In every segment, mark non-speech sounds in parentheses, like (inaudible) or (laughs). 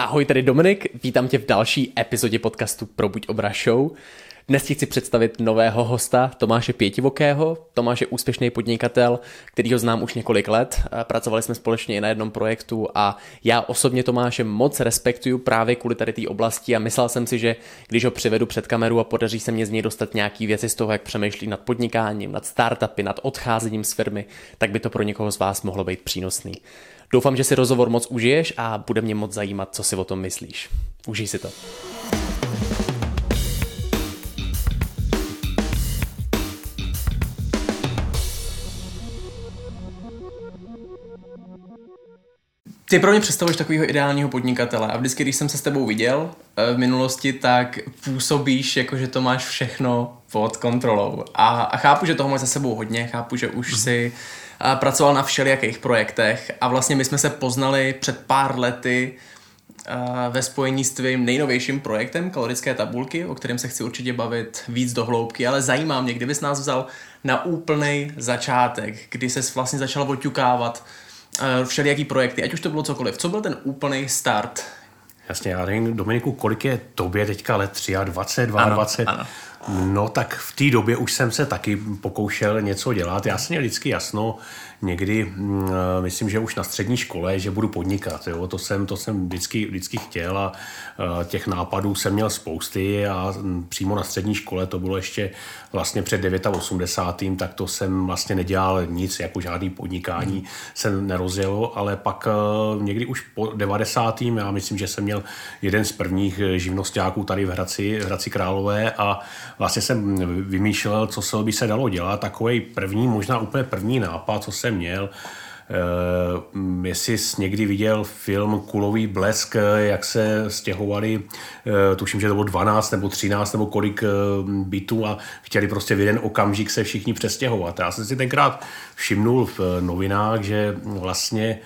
Ahoj, tady Dominik, vítám tě v další epizodě podcastu Probuď obraz show. Dnes ti chci představit nového hosta, Tomáše Pětivokého. Tomáš je úspěšný podnikatel, který ho znám už několik let. Pracovali jsme společně i na jednom projektu a já osobně Tomáše moc respektuju právě kvůli tady té oblasti a myslel jsem si, že když ho přivedu před kameru a podaří se mě z něj dostat nějaký věci z toho, jak přemýšlí nad podnikáním, nad startupy, nad odcházením z firmy, tak by to pro někoho z vás mohlo být přínosný. Doufám, že si rozhovor moc užiješ a bude mě moc zajímat, co si o tom myslíš. Užij si to. Ty pro mě představuješ takového ideálního podnikatele a vždycky, když jsem se s tebou viděl eh, v minulosti, tak působíš jako, že to máš všechno pod kontrolou. A, a chápu, že toho máš za sebou hodně, chápu, že už mm. si pracoval na všelijakých projektech a vlastně my jsme se poznali před pár lety ve spojení s tvým nejnovějším projektem kalorické tabulky, o kterém se chci určitě bavit víc do hloubky, ale zajímá mě, kdybys nás vzal na úplný začátek, kdy se vlastně začal oťukávat všelijaký projekty, ať už to bylo cokoliv. Co byl ten úplný start? Jasně, já nevím, Dominiku, kolik je tobě teďka let? 23, 22? Ano, ano. No tak v té době už jsem se taky pokoušel něco dělat. Já jsem měl vždycky jasno, někdy, mm, eh, myslím, že už na střední škole, že budu podnikat. Jo? To, jsem, to jsem vždycky, vždycky chtěl a eh, těch nápadů jsem měl spousty a mm, přímo na střední škole to bylo ještě vlastně před 89. tak to jsem vlastně nedělal nic, jako žádný podnikání hmm. jsem nerozjelo, ale pak eh, někdy už po 90. já myslím, že jsem měl jeden z prvních živnostáků tady v Hradci, v Hradci Králové a vlastně jsem vymýšlel, co se by se dalo dělat. Takový první, možná úplně první nápad, co jsem měl, Uh, jestli jsi někdy viděl film Kulový blesk, jak se stěhovali, uh, tuším, že to bylo 12 nebo 13 nebo kolik uh, bytů a chtěli prostě v jeden okamžik se všichni přestěhovat. Já jsem si tenkrát všimnul v novinách, že vlastně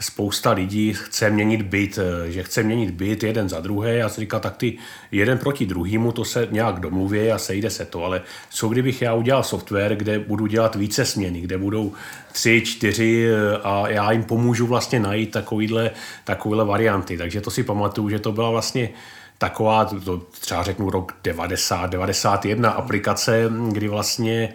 spousta lidí chce měnit byt, eh, že chce měnit byt jeden za druhé. Já si říkal, tak ty jeden proti druhému, to se nějak domluví a sejde se to. Ale co kdybych já udělal software, kde budu dělat více směny, kde budou tři, čtyři eh, a já jim pomůžu vlastně najít takovýhle, takovýhle varianty. Takže to si pamatuju, že to byla vlastně taková, to třeba řeknu rok 90, 91 aplikace, kdy vlastně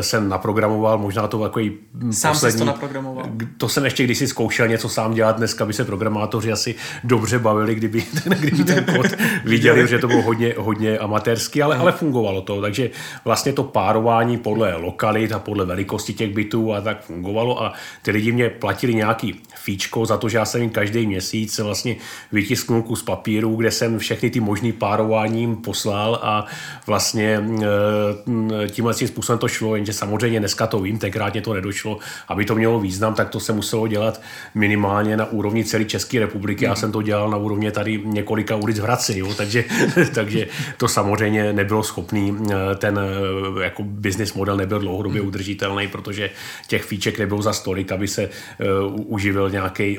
jsem naprogramoval, možná to takový Sám poslední, to naprogramoval? To jsem ještě kdysi zkoušel něco sám dělat, dneska by se programátoři asi dobře bavili, kdyby, (laughs) kdyby ten kód viděli, že to bylo hodně, hodně amatérský, ale, ale fungovalo to, takže vlastně to párování podle lokalit a podle velikosti těch bytů a tak fungovalo a ty lidi mě platili nějaký fíčko za to, že já jsem jim každý měsíc vlastně vytisknul kus papíru, kde jsem všechny ty možný párováním poslal a vlastně eh, tímhle tím způsobem to šlo, jenže samozřejmě dneska to vím, tenkrát mě to nedošlo, aby to mělo význam, tak to se muselo dělat minimálně na úrovni celé České republiky. Já mhm. jsem to dělal na úrovni tady několika ulic v Hradci, jo? Takže, (laughs) takže to samozřejmě nebylo schopný, eh, ten eh, jako business model nebyl dlouhodobě mhm. udržitelný, protože těch fíček nebylo za stolik, aby se uh, uživil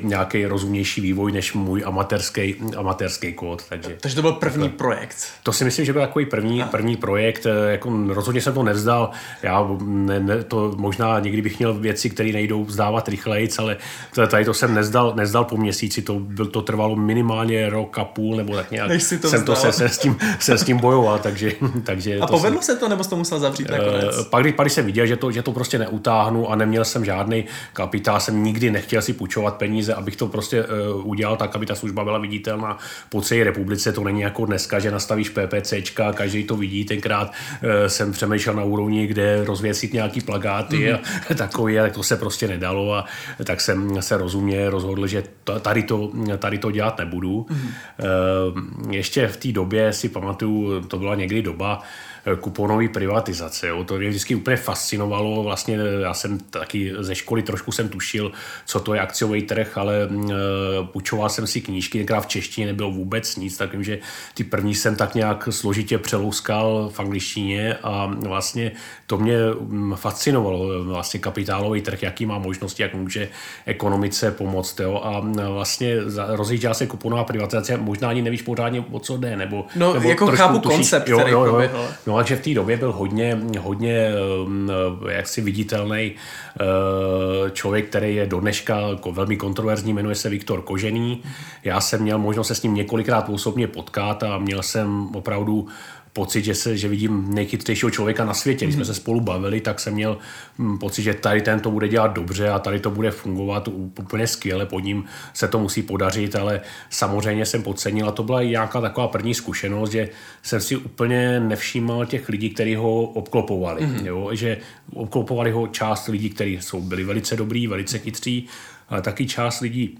nějaký rozumnější vývoj než můj amatérský, amatérský kód. Takže, takže to byl první to, projekt. To si myslím, že byl takový první, první projekt. Jako rozhodně jsem to nevzdal. Já ne, ne, to možná někdy bych měl věci, které nejdou vzdávat rychleji, ale tady to jsem nezdal, nezdal po měsíci. To, byl, to trvalo minimálně rok a půl nebo tak nějak. Než si to jsem to se, se, s tím, se s tím bojoval, takže, (laughs) takže A povedlo jsem, se to, nebo jsi to musel zavřít eh, nakonec? Pak, když, pak, když jsem viděl, že to, že to prostě neutáhnu a neměl jsem žádný kapitál, jsem nikdy nechtěl si půjčovat peníze, abych to prostě uh, udělal tak, aby ta služba byla viditelná po celé republice. To to není jako dneska, že nastavíš PPCčka každý to vidí. Tenkrát uh, jsem přemýšlel na úrovni, kde rozvěsit nějaký plagáty mm-hmm. a (laughs) takový, ale to se prostě nedalo a tak jsem se rozumně rozhodl, že tady to, tady to dělat nebudu. Mm-hmm. Ještě v té době si pamatuju, to byla někdy doba, kuponové privatizace. Jo. To mě vždycky úplně fascinovalo. Vlastně já jsem taky ze školy trošku jsem tušil, co to je akciový trh, ale uh, půjčoval jsem si knížky, tenkrát v češtině nebylo vůbec nic, tak vím, že ty první jsem tak nějak složitě přelouskal v angličtině a vlastně to mě mm, fascinovalo, vlastně kapitálový trh, jaký má možnosti, jak může ekonomice pomoct. Jo. A vlastně rozjížděla se kuponová privatizace, možná ani nevíš pořádně, o co jde, nebo, no, nebo jako chápu tušíš, koncept, jo, jo, jo, jo, no, No takže v té době byl hodně, hodně jaksi viditelný člověk, který je do dneška velmi kontroverzní, jmenuje se Viktor Kožený. Já jsem měl možnost se s ním několikrát osobně potkat a měl jsem opravdu pocit, že, se, že vidím nejchytřejšího člověka na světě. Když jsme se spolu bavili, tak jsem měl hm, pocit, že tady ten to bude dělat dobře a tady to bude fungovat úplně skvěle, pod ním se to musí podařit, ale samozřejmě jsem podcenil a to byla i nějaká taková první zkušenost, že jsem si úplně nevšímal těch lidí, kteří ho obklopovali. Mm-hmm. Jo? Že obklopovali ho část lidí, kteří jsou byli velice dobrý, velice chytří, ale taky část lidí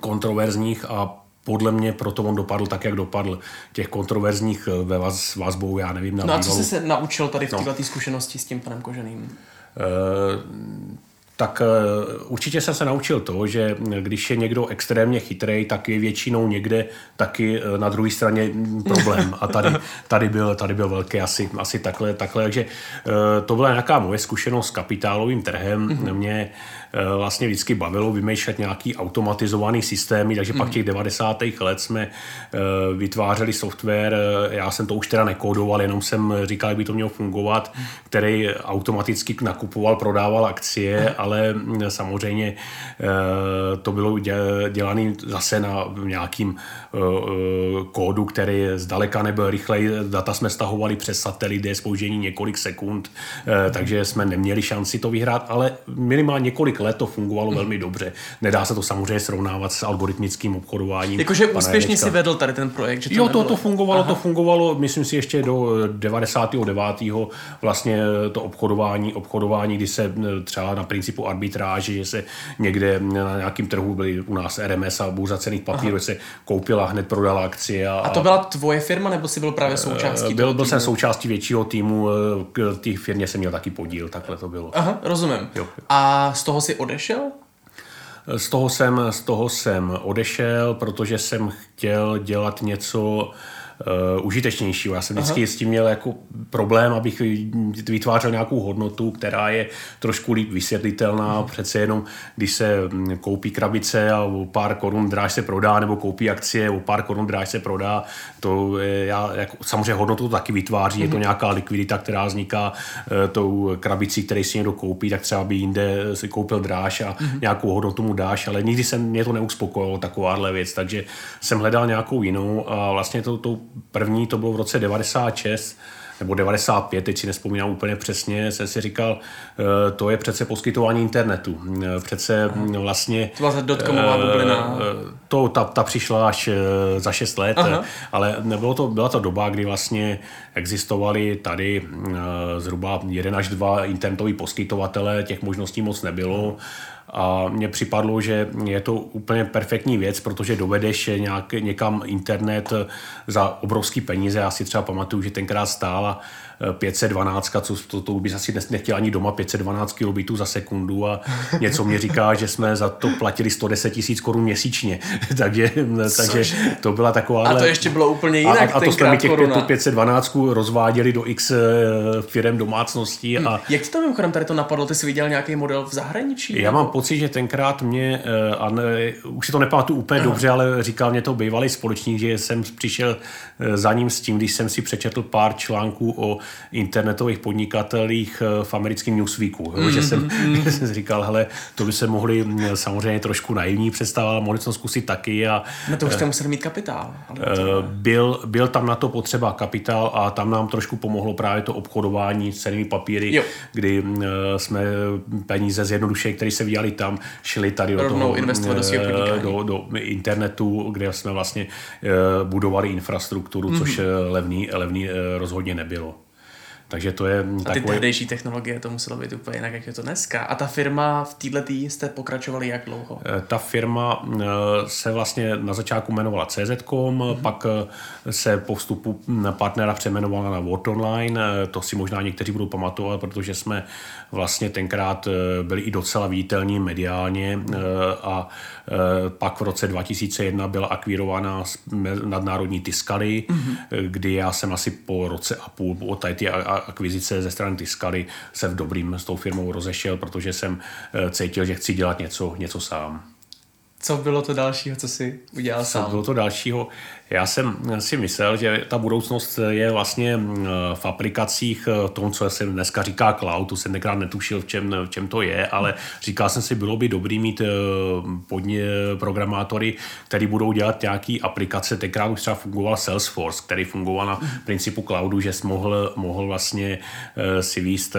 kontroverzních a podle mě proto on dopadl tak, jak dopadl. Těch kontroverzních eh, ve vás, vazbou, já nevím. Na no a co jsi se naučil tady v no. této zkušenosti s tím panem Koženým? Uh, tak eh, určitě jsem se naučil to, že když je někdo extrémně chytrý, tak je většinou někde taky na druhé straně problém. A tady, (laughs) tady, byl, tady byl velký asi, asi takhle, takhle. Takže to byla nějaká moje zkušenost s kapitálovým trhem. Mm-hmm. Mě vlastně vždycky bavilo vymýšlet nějaký automatizovaný systémy, takže pak těch 90. let jsme vytvářeli software, já jsem to už teda nekódoval, jenom jsem říkal, jak by to mělo fungovat, který automaticky nakupoval, prodával akcie ale mm, samozřejmě eh, to bylo dělané zase na nějakým eh, eh, kódu, který zdaleka nebyl rychlej. Data jsme stahovali přes satelit, je spoužení několik sekund, takže jsme neměli šanci to vyhrát, ale minimálně několik let to fungovalo hmm. velmi dobře. Nedá se to samozřejmě srovnávat s algoritmickým obchodováním. Jakože úspěšně Janečka. si vedl tady ten projekt, že to Jo, to, to fungovalo, Aha. to fungovalo, myslím si ještě do 99. vlastně to obchodování, obchodování, kdy se třeba na principu arbitráže, že se někde na nějakém trhu byly u nás RMS a burza cených papírů, se koupila, hned prodala akcie. A, a to byla tvoje firma, nebo jsi byl právě součástí Byl, byl jsem součástí většího týmu, k té firmě jsem měl taky podíl, takhle to bylo. Aha, rozumím. Jo, jo. A z toho si odešel? Z toho jsem, z toho jsem odešel, protože jsem chtěl dělat něco, uh, užitečnějšího. Já jsem vždycky Aha. s tím měl jako problém, abych vytvářel nějakou hodnotu, která je trošku líp vysvětlitelná. Aha. Přece jenom, když se mm, koupí krabice a o pár korun dráž se prodá, nebo koupí akcie, o pár korun dráž se prodá, to je, já, jako, samozřejmě hodnotu to taky vytváří, Aha. je to mhm. nějaká likvidita, která vzniká uh, tou krabicí, který si někdo koupí, tak třeba by jinde si koupil dráž a Aha. Mhm. nějakou hodnotu mu dáš, ale nikdy se mě to neuspokojilo, takováhle věc, takže jsem hledal nějakou jinou a vlastně to, to První to bylo v roce 96, nebo 95, teď si nespomínám úplně přesně, jsem si říkal, eh, to je přece poskytování internetu. Eh, přece mm, vlastně... To byla dotcomová eh, bublina. To, ta, ta přišla až za 6 let, Aha. ale bylo to, byla to doba, kdy vlastně existovaly tady zhruba jeden až dva internetoví poskytovatele, těch možností moc nebylo. A mně připadlo, že je to úplně perfektní věc, protože dovedeš nějak, někam internet za obrovský peníze. Já si třeba pamatuju, že tenkrát stála 512, co to, to bys asi nechtěl ani doma, 512 kilobitů za sekundu a něco mě říká, že jsme za to platili 110 tisíc korun měsíčně. (laughs) takže, takže to byla taková... A to ještě bylo úplně jinak A, a to jsme mi těch koruna. 512 rozváděli do x eh, firm domácností. A... Jak ti to mimochodem tady to napadlo? Ty jsi viděl nějaký model v zahraničí? Já mám pocit, že tenkrát mě, eh, a ne, už si to nepamatuju úplně Aha. dobře, ale říkal mě to bývalý společník, že jsem přišel eh, za ním s tím, když jsem si přečetl pár článků o internetových podnikatelích eh, v americkém Newsweeku. Mm-hmm. Že jsem, mm-hmm. (laughs) jsem říkal, hele, to by se mohli mm, samozřejmě trošku naivní představovat, mohli jsme zkusit taky. A, no to už jste uh, museli mít kapitál. Ale uh, byl, byl tam na to potřeba kapitál a tam nám trošku pomohlo právě to obchodování s cenými papíry, jo. kdy jsme peníze zjednodušeně, které se vyjali tam, šli tady do toho, investovat do, do, do internetu, kde jsme vlastně budovali infrastrukturu, mm-hmm. což levný, levný uh, rozhodně nebylo. Takže to je A ty tehdejší technologie to muselo být úplně jinak, jak je to dneska. A ta firma v této tý jste pokračovali jak dlouho? Eh, ta firma eh, se vlastně na začátku jmenovala CZ.com, mm-hmm. pak eh, se po vstupu partnera přeměnovala na Word Online. To si možná někteří budou pamatovat, protože jsme vlastně tenkrát byli i docela viditelní mediálně a pak v roce 2001 byla akvírována nadnárodní Tiskary, mm-hmm. kdy já jsem asi po roce a půl od tady akvizice ze strany Tiscali se v dobrým s tou firmou rozešel, protože jsem eh, cítil, že chci dělat něco, něco sám. co bylo to dalšího, co si udělal co sám? Co bylo to dalšího? Já jsem si myslel, že ta budoucnost je vlastně v aplikacích tom, co se dneska říká cloud, to jsem tenkrát netušil, v čem, v čem to je, ale říkal jsem si, bylo by dobrý mít podně, programátory, který budou dělat nějaký aplikace, tenkrát už třeba fungoval Salesforce, který fungoval na principu cloudu, že jsi mohl, mohl vlastně si výst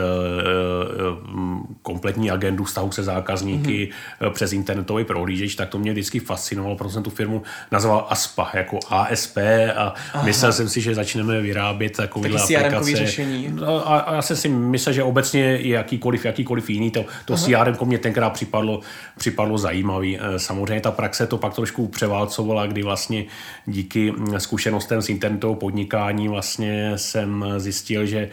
kompletní agendu vztahu se zákazníky mm-hmm. přes internetový prohlížeč, tak to mě vždycky fascinovalo, protože jsem tu firmu nazval ASPA, jako ASP a Aha. myslel jsem si, že začneme vyrábět takovýhle aplikace. řešení. No, a, a já jsem si myslel, že obecně jakýkoliv, jakýkoliv jiný, to, to CRM mě tenkrát připadlo, připadlo zajímavý. E, samozřejmě ta praxe to pak trošku převálcovala, kdy vlastně díky zkušenostem s internetovou podnikání vlastně jsem zjistil, že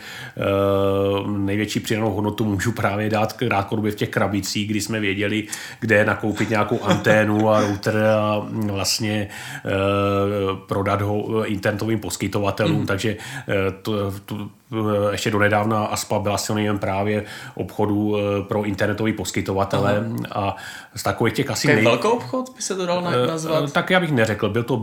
uh, největší přidanou hodnotu můžu právě dát krátkodobě v těch krabicích, kdy jsme věděli, kde nakoupit nějakou (laughs) anténu a router a vlastně uh, prodat ho internetovým poskytovatelům, mm. takže uh, to, to, Eh, ještě do nedávna ASPA byla silným právě obchodu eh, pro internetový poskytovatele Aha. a z takových těch asi... nej... velký obchod by se to dalo eh, nazvat? Tak já bych neřekl, byl to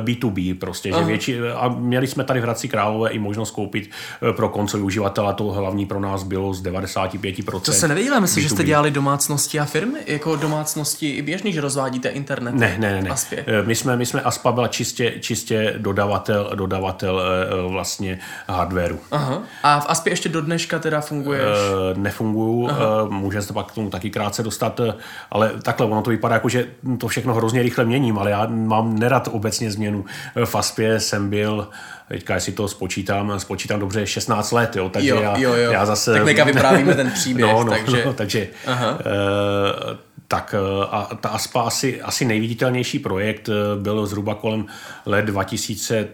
B2B prostě, že větší, a měli jsme tady v Hradci Králové i možnost koupit pro koncový uživatel a to hlavní pro nás bylo z 95%. To se nevěděla, myslím, že jste dělali domácnosti a firmy, jako domácnosti i běžný, že rozvádíte internet. Ne, ne, ne. ne. My jsme, my jsme ASPA byla čistě, čistě dodavatel, dodavatel vlastně hardwareu. Aha. Aha. A v ASPě ještě do dneška teda funguješ? Uh, nefunguju, uh, může se to pak k tomu taky krátce dostat, eh, ale takhle ono to vypadá jako, že to všechno hrozně rychle měním, ale já mám nerad obecně změnu. V ASPě jsem byl teďka jestli to spočítám, spočítám dobře 16 let, jo, takže jo, já, jo, jo. já zase... Tak neka vyprávíme ten příběh, (laughs) no, no, takže... No, takže Aha. Uh, tak a ta ASPA asi, asi nejviditelnější projekt byl zhruba kolem let 2000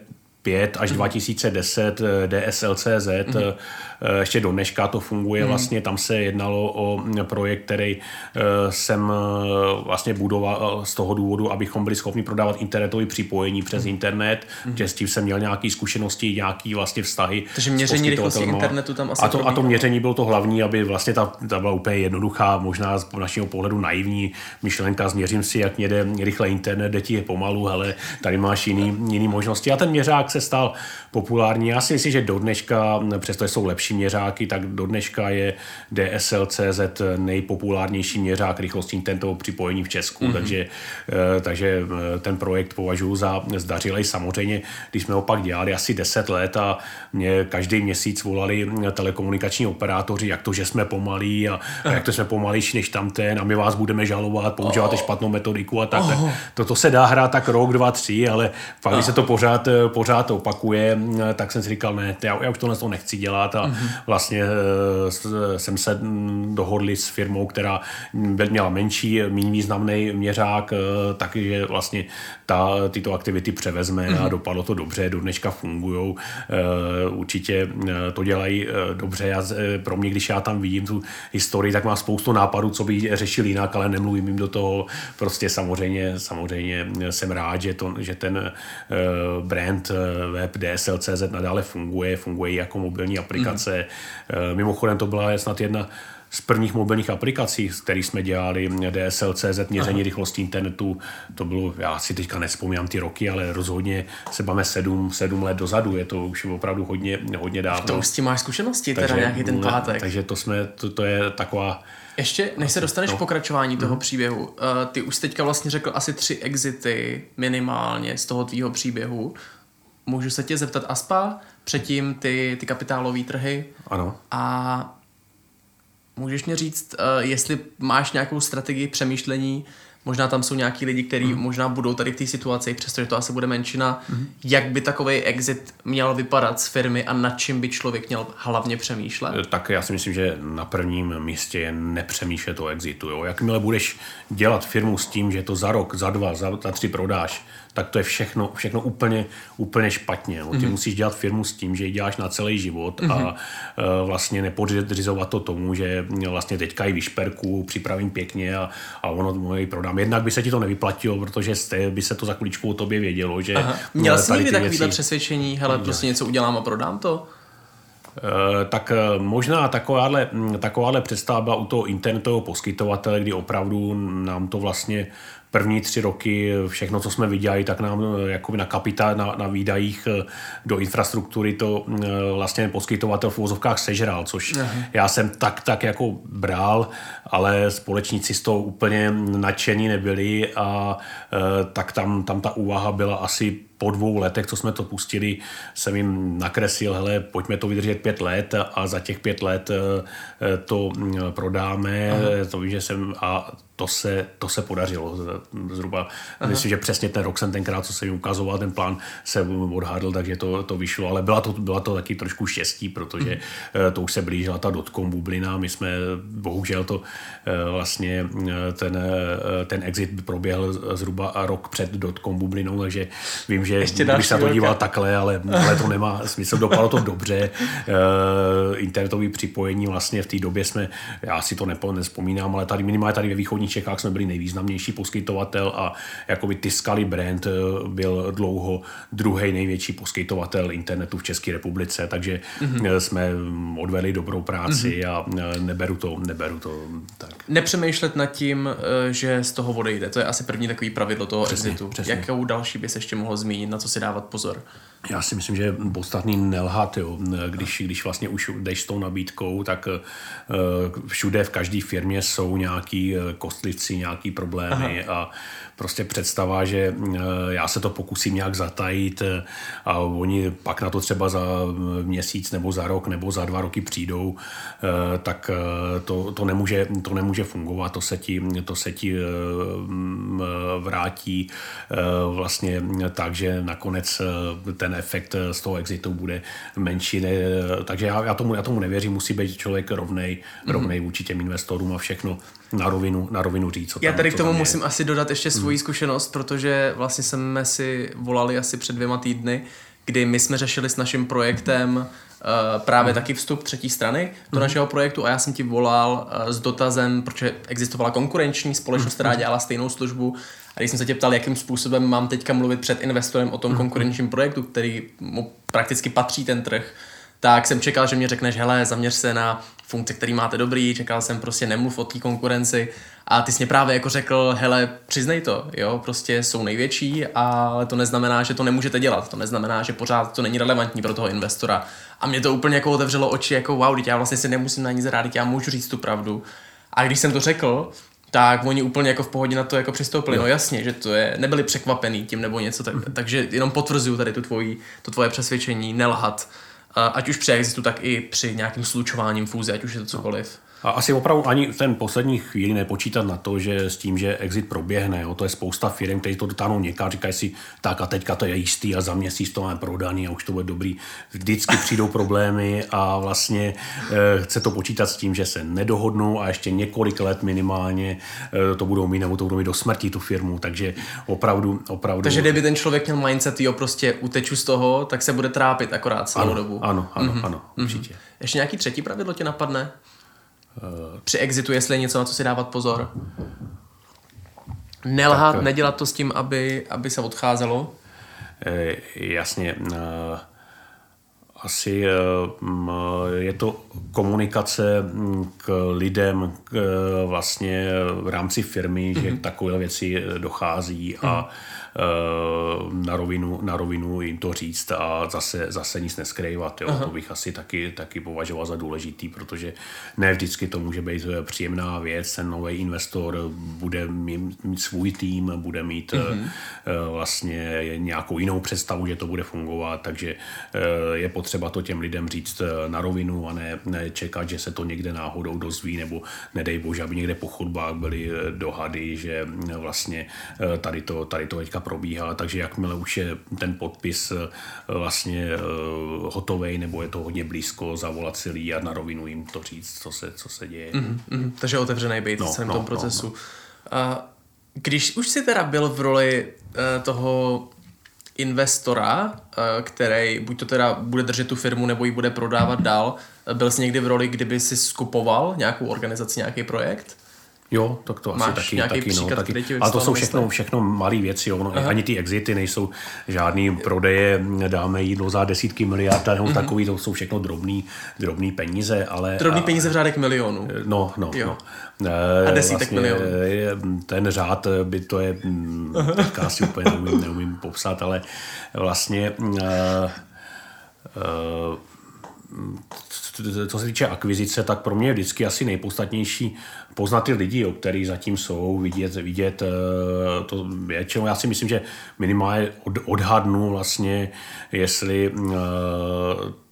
2005 až 2010 DSLCZ, mm-hmm. ještě do dneška to funguje, mm-hmm. vlastně tam se jednalo o projekt, který eh, jsem eh, vlastně budoval z toho důvodu, abychom byli schopni prodávat internetové připojení přes mm-hmm. internet, mm-hmm. že s tím jsem měl nějaké zkušenosti, nějaké vlastně vztahy. Takže měření rychlosti internetu tam asi a to, a to měření bylo to hlavní, aby vlastně ta, ta byla úplně jednoduchá, možná z našeho pohledu naivní myšlenka, změřím si, jak jede rychle internet, jde ti je pomalu, ale tady máš jiný, jiný možnosti. A ten měřák se stal populární. Já si myslím, že do dneška, přestože jsou lepší měřáky, tak do dneška je DSL.cz nejpopulárnější měřák rychlosti internetového připojení v Česku, mm-hmm. takže, eh, takže eh, ten projekt považuji za zdařilej. Samozřejmě, když jsme ho pak dělali asi 10 let a mě každý měsíc volali telekomunikační operátoři, jak to, že jsme pomalí a, a jak to jsme pomalejší než tamten a my vás budeme žalovat, používáte oh. špatnou metodiku a tak. Oh. To, se dá hrát tak rok, dva, tři, ale pak, když se to pořád, pořád opakuje, tak jsem si říkal, ne, já, já už tohle to nechci dělat a mm-hmm. vlastně eh, jsem se dohodli s firmou, která měla menší, méně významný měřák, eh, takže vlastně ta, tyto aktivity převezme mm-hmm. a mhm. dopadlo to dobře, do dneška fungují, eh, určitě to dělají dobře. Já, pro mě, když já tam vidím tu historii, tak mám spoustu nápadů, co by řešil jinak, ale nemluvím jim do toho. Prostě samozřejmě, samozřejmě jsem rád, že, to, že ten brand web DSL.cz nadále funguje, funguje jako mobilní aplikace. Mm. Mimochodem to byla snad jedna z prvních mobilních aplikací, které jsme dělali, DSL.cz, měření Aha. rychlosti internetu, to bylo, já si teďka nespomínám ty roky, ale rozhodně se máme sedm, sedm let dozadu, je to už opravdu hodně, hodně dávno. To s tím máš zkušenosti, takže, teda nějaký ten pátek. Takže to jsme, to, to je taková ještě, než se dostaneš no. pokračování toho mm. příběhu, uh, ty už teďka vlastně řekl asi tři exity minimálně z toho tvýho příběhu. Můžu se tě zeptat Aspa, předtím ty, ty kapitálové trhy. Ano. A můžeš mě říct, uh, jestli máš nějakou strategii přemýšlení, možná tam jsou nějaký lidi, kteří mm. možná budou tady v té situaci, přestože to asi bude menšina, mm. jak by takový exit měl vypadat z firmy a nad čím by člověk měl hlavně přemýšlet? Eh, tak já si myslím, že na prvním místě je nepřemýšlet o exitu. Jo. Jakmile budeš dělat firmu s tím, že to za rok, za dva, za, za tři prodáš, tak to je všechno, všechno úplně, úplně špatně. No. Ty mm-hmm. musíš dělat firmu s tím, že ji děláš na celý život mm-hmm. a uh, vlastně nepodřizovat to tomu, že vlastně teďka i vyšperku, připravím pěkně a, a ono ji prodám. Jednak by se ti to nevyplatilo, protože jste, by se to za kuličku o tobě vědělo. Že Aha. Měl jsi někdy takovýhle věci... přesvědčení, hele, prostě něco udělám a prodám to? Eh, tak eh, možná takováhle, takováhle představa byla u toho internetového poskytovatele, kdy opravdu nám to vlastně první tři roky všechno, co jsme viděli, tak nám jako na kapitál, na, na výdajích do infrastruktury to vlastně poskytovatel v uvozovkách sežral, což Aha. já jsem tak, tak jako bral, ale společníci z toho úplně nadšení nebyli a tak tam, tam ta úvaha byla asi po dvou letech, co jsme to pustili, jsem jim nakreslil, hele, pojďme to vydržet pět let a za těch pět let eh, to mm, prodáme, Aha. to vím, že jsem a to se, to se podařilo zhruba. Aha. Myslím, že přesně ten rok jsem tenkrát, co jsem jim ukazoval, ten plán se odhadl, takže to, to vyšlo, ale byla to, byla to taky trošku štěstí, protože hmm. to už se blížila ta dotcom bublina, my jsme, bohužel to eh, vlastně ten, ten exit proběhl zhruba rok před dotcom bublinou, takže vím, že Ještě bych se to díval takhle, ale, ale to nemá (laughs) smysl, dopadlo to dobře. internetový připojení vlastně v té době jsme, já si to nepo, nespomínám, ale tady minimálně tady ve východní východních Čechách jsme byli nejvýznamnější poskytovatel a jakoby Tiskali brand eh, byl dlouho druhý největší poskytovatel internetu v České republice, takže mm-hmm. jsme odvedli dobrou práci mm-hmm. a neberu to, neberu to tak. Nepřemýšlet nad tím, že z toho odejde, to je asi první takový pravidlo toho přesně, exitu. Přesně. Jakou další bys ještě mohl zmínit, na co si dávat pozor? Já si myslím, že je podstatný nelhat, jo. Když, když vlastně už jdeš s tou nabídkou, tak všude v každé firmě jsou nějaký kostlivci, nějaký problémy Aha. a prostě představa, že eh, já se to pokusím nějak zatajit eh, a oni pak na to třeba za měsíc nebo za rok nebo za dva roky přijdou, tak to, to, nemůže, to nemůže fungovat, to se ti, to se ti vrátí vlastně tak, že nakonec ten efekt z toho exitu bude menší. Takže já, já, tomu, já tomu nevěřím, musí být člověk rovnej, mm-hmm. rovnej vůči těm investorům a všechno na rovinu, na rovinu říct. Co tam, Já tady k tomu musím asi dodat ještě svoji hmm. zkušenost, protože vlastně jsme si volali asi před dvěma týdny, kdy my jsme řešili s naším projektem uh, právě hmm. taky vstup třetí strany do hmm. našeho projektu a já jsem ti volal uh, s dotazem, protože existovala konkurenční společnost, která hmm. dělala stejnou službu a když jsem se tě ptal, jakým způsobem mám teďka mluvit před investorem o tom hmm. konkurenčním projektu, který mu prakticky patří ten trh, tak jsem čekal, že mě řekneš, hele, zaměř se na funkce, který máte dobrý, čekal jsem prostě nemluv o té konkurenci a ty jsi mě právě jako řekl, hele, přiznej to, jo, prostě jsou největší, ale to neznamená, že to nemůžete dělat, to neznamená, že pořád to není relevantní pro toho investora. A mě to úplně jako otevřelo oči, jako wow, já vlastně si nemusím na nic rád, já můžu říct tu pravdu. A když jsem to řekl, tak oni úplně jako v pohodě na to jako přistoupili. No jasně, že to je, nebyli překvapený tím nebo něco, tak, mm. takže jenom potvrzuju tady tu tvoji, to tvoje přesvědčení, nelhat ať už při exitu, tak i při nějakým slučováním fúze, ať už je to cokoliv. A asi opravdu ani ten poslední chvíli nepočítat na to, že s tím, že exit proběhne, jo, to je spousta firm, kteří to dotáhnou někam, říkají si, tak a teďka to je jistý a za měsíc to máme prodaný a už to bude dobrý. Vždycky přijdou problémy a vlastně e, chce to počítat s tím, že se nedohodnou a ještě několik let minimálně e, to budou mít nebo to budou mít do smrti tu firmu, takže opravdu, opravdu. Takže kdyby ten člověk měl mindset, jo, prostě uteču z toho, tak se bude trápit akorát celou ano, dobu. Ano, ano, mm-hmm. ano, určitě. Mm-hmm. Ještě nějaký třetí pravidlo tě napadne? Při exitu, jestli je něco, na co si dávat pozor. Nelhat, tak, nedělat to s tím, aby, aby se odcházelo. E, jasně. E, asi e, je to komunikace k lidem k, vlastně v rámci firmy, mm-hmm. že mhm. takové věci dochází a mm na rovinu, na rovinu jim to říct a zase, zase nic neskrývat. Jo. To bych asi taky, taky považoval za důležitý, protože ne vždycky to může být eh, příjemná věc. Ten nový investor bude mít, mít svůj tým, bude mít mm-hmm. vlastně nějakou jinou představu, že to bude fungovat, takže je potřeba to těm lidem říct na rovinu a ne, ne čekat, že se to někde náhodou dozví, nebo nedej bože, aby někde po chodbách byly dohady, že vlastně tady to, tady to teďka probíhá, takže jakmile už je ten podpis eh, vlastně eh, hotový nebo je to hodně blízko, zavolat si a na rovinu jim to říct, co se, co se děje. Mm-hmm, takže otevřený být no, v celém no, tom procesu. No, no. A když už jsi teda byl v roli uh, toho investora, uh, který buď to teda bude držet tu firmu, nebo ji bude prodávat dál, byl jsi někdy v roli, kdyby si skupoval nějakou organizaci, nějaký projekt? Jo, tak to Máš asi taky, nějaký taky no, příklad, taky. který ti Ale to jsou všechno, všechno malé věci, jo. No, Aha. ani ty exity nejsou žádný prodeje, dáme jídlo za desítky miliard, nebo Mhm. takový, to jsou všechno drobný, drobný peníze, ale... Drobný a, peníze v řádek milionů. No, no, Jo. no. Eh, A desítek milionů. je- Ten řád by to je, mm, teďka asi úplně neumím, neumím popsat, ale vlastně eh, eh, co se týče akvizice, tak pro mě je vždycky asi nejpodstatnější poznat ty lidi, o který zatím jsou, vidět, vidět eh, to většinou. Já si myslím, že minimálně od, odhadnu vlastně, jestli eh,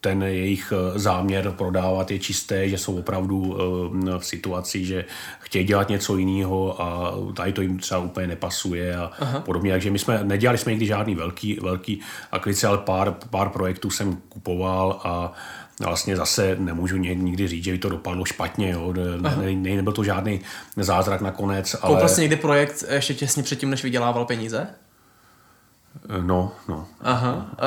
ten jejich eh, záměr prodávat je čisté, že jsou opravdu v situaci, že chtějí dělat něco jiného a tady to jim třeba úplně nepasuje a Aha. podobně. Takže my jsme, nedělali jsme nikdy žádný velký, velký akvizice, ale pár, pár projektů jsem kupoval a vlastně zase nemůžu nikdy říct, že by to dopadlo špatně. Jo. Ne, ne, ne, nebyl to žádný zázrak nakonec, ale... Koupil jsi někdy projekt ještě těsně předtím, než vydělával peníze? No, no. Aha. A,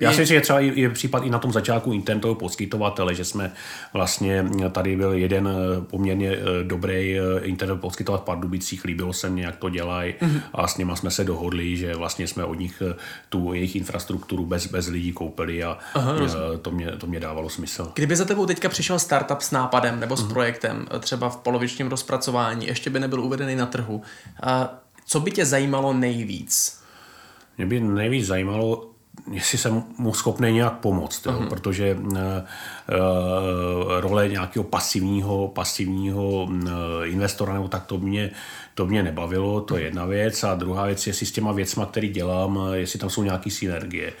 Já je- si myslím, že třeba je případ i na tom začátku internetového poskytovatele, že jsme vlastně, tady byl jeden eh, poměrně eh, dobrý eh, internet poskytovat v Pardubicích, líbilo se mně, jak to dělají Mhm. a s nima jsme se dohodli, že vlastně jsme od nich eh, tu jejich infrastrukturu bez, bez lidí koupili a Aha, eh, to, mě, to mě dávalo smysl. Kdyby za tebou teďka přišel startup s nápadem nebo s Mhm. projektem, třeba v polovičním rozpracování, ještě by nebyl uvedený na trhu, a co by tě zajímalo nejvíc? Mě by nejvíc zajímalo, jestli jsem mu schopný nějak pomoct, jo? protože uh, role nějakého pasivního, pasivního uh, investora nebo tak to mě, to mě nebavilo, to je jedna věc. A druhá věc, jestli s těma věcma, který dělám, eh, jestli tam jsou nějaké synergie.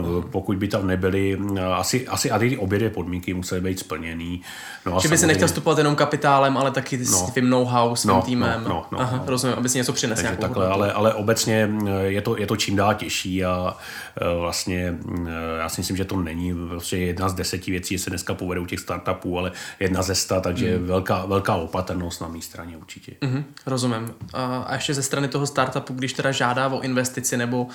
Uh, pokud by tam nebyly, uh, asi, asi a ty obě dvě podmínky musely být splněný. No a Že by si samozřejmě- nechtěl vstupovat jenom kapitálem, ale taky s No. tvým know-how, svým No, týmem. no, no, no, Aha, no. rozumím, aby si něco přinesl Takže takhle, ale, ale obecně eh, je to, je to čím dál těžší a eh, vlastně eh, já si myslím, že to není prostě jedna z deseti věcí, se dneska povedou těch startupů, ale jedna ze sta, takže Hmm. velká, velká opatrnost na mé straně určitě. Mhm, rozumím. A, a ještě ze strany toho startupu, když teda žádá o investici nebo uh,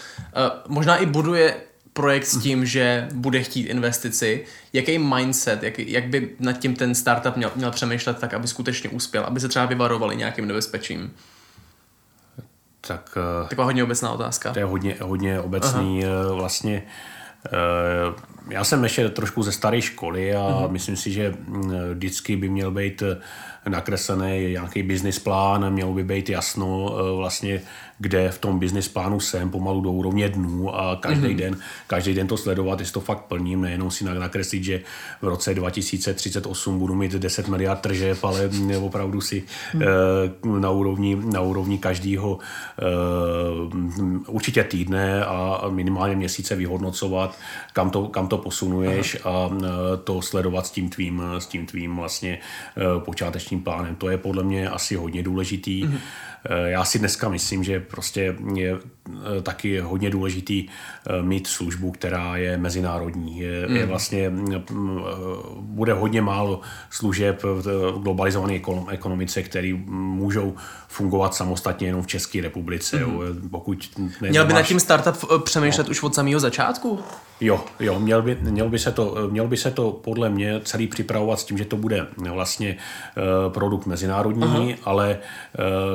možná i buduje projekt s tím, že bude chtít investici, jaký mindset, jak, jak by nad tím ten startup měl, měl přemýšlet tak, aby skutečně uspěl, aby se třeba vyvarovali nějakým nebezpečím? Tak eh, Taková hodně obecná otázka. to je hodně, hodně obecný. Aha. Vlastně eh, já jsem ještě trošku ze staré školy a uh-huh. myslím si, že vždycky by měl být nakreslený nějaký business plán, mělo by být jasno eh, vlastně, kde v tom business plánu jsem pomalu do úrovně dnů a každý Mhm. mm-hmm. den, každý den to sledovat, jestli to fakt plním, nejenom si nakreslit, že v roce 2038 budu mít 10 miliard tržeb, ale opravdu si Mhm. eh, na úrovni, na úrovni každého eh, určitě týdne a minimálně měsíce vyhodnocovat, kam to, kam to posunuješ Aha. a eh, to sledovat s tím tvým, s tím tvým vlastně počátečním plánem. To je podle mě asi hodně důležitý. Mm-hmm. Já si dneska myslím, že prostě je eh, taky hodně důležitý eh, mít službu, která je mezinárodní. Je, mm. je vlastně, mm, eh, bude hodně málo služeb v globalizované ekon- ekonomice, které můžou fungovat samostatně jenom v České republice. Mm. Jo. Pokud ne, Měl by nad tím startup eh, přemýšlet no. už od samého začátku? Jo, jo, měl by, měl, by se to, měl by se to podle mě celý připravovat s tím, že to bude vlastně produkt mezinárodní, Aha. ale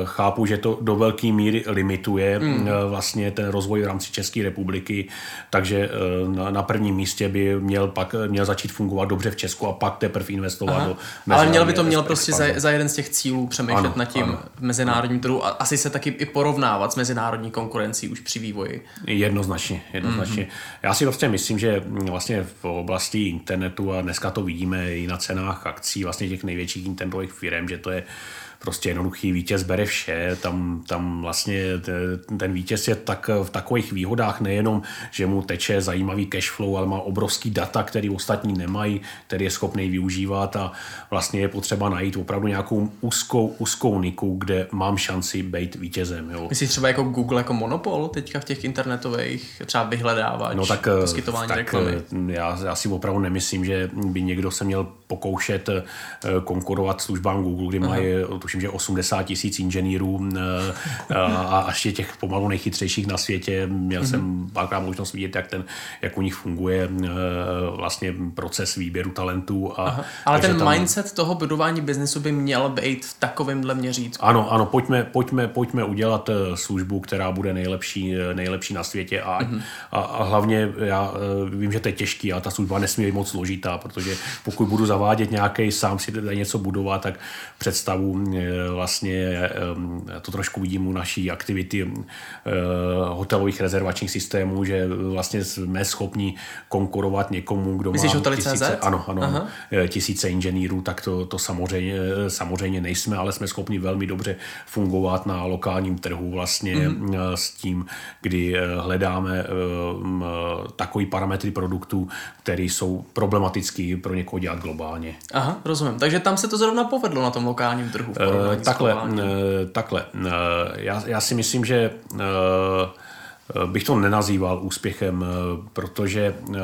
chápu, že to do velké míry limituje mm. uh, vlastně ten rozvoj v rámci České republiky, takže uh, na, prvním místě by měl pak měl začít fungovat dobře v Česku a pak teprve investovat Aha. do Ale měl by to měl prostě za, za jeden z těch cílů přemýšlet Ano, nad tím ano. mezinárodním trhu a asi se taky i porovnávat s mezinárodní konkurencí už při vývoji. Jednoznačně, jednoznačně. Mm-hmm. Já si prostě myslím, že vlastně v oblasti internetu a dneska to vidíme i na cenách akcí vlastně těch největších internetových firm, že to je prostě jednoduchý vítěz bere vše, tam, tam vlastně te- ten vítěz je tak v takových výhodách nejenom, že mu teče zajímavý cash flow, ale má obrovský data, který ostatní nemají, který je schopný využívat a vlastně je potřeba najít opravdu nějakou úzkou, úzkou niku, kde mám šanci být vítězem. Jo. Myslíš třeba jako Google jako monopol teďka v těch internetových třeba vyhledávač, No tak, eh, poskytování tak reklamy? eh, já, já si opravdu nemyslím, že by někdo se měl pokoušet eh, konkurovat službám Google, kdy mají, tuším, tuším, že 80 tisíc inženýrů a ještě těch pomalu nejchytřejších na světě. Měl mm-hmm. jsem párkrát možnost vidět, jak, ten, jak u nich funguje vlastně proces výběru talentů. A, Aha. Ale ten tam... mindset toho budování biznesu by měl být v takovémhle měřítku. Ano, ano, pojďme, pojďme, pojďme udělat službu, která bude nejlepší, nejlepší na světě a, mm-hmm. a, a hlavně já vím, že to je těžký a ta služba nesmí být moc složitá, protože pokud budu zavádět nějaký, sám si tady něco budovat, tak představu vlastně e, to trošku vidím u naší aktivity hotelových rezervačních systémů, že vlastně jsme schopni konkurovat někomu, kdo Myslíš má tisíce, ano, ano, Aha. tisíce inženýrů, tak to, to samozřejmě, samozřejmě nejsme, ale jsme schopni velmi dobře fungovat na lokálním trhu vlastně mm-hmm. s tím, kdy hledáme takový parametry produktů, které jsou problematické pro někoho dělat globálně. Aha, rozumím. Takže tam se to zrovna povedlo na tom lokálním trhu. Uh, takhle, uh, takhle. Uh, já, já si myslím, že Eh, bych to nenazýval úspěchem, eh, protože eh,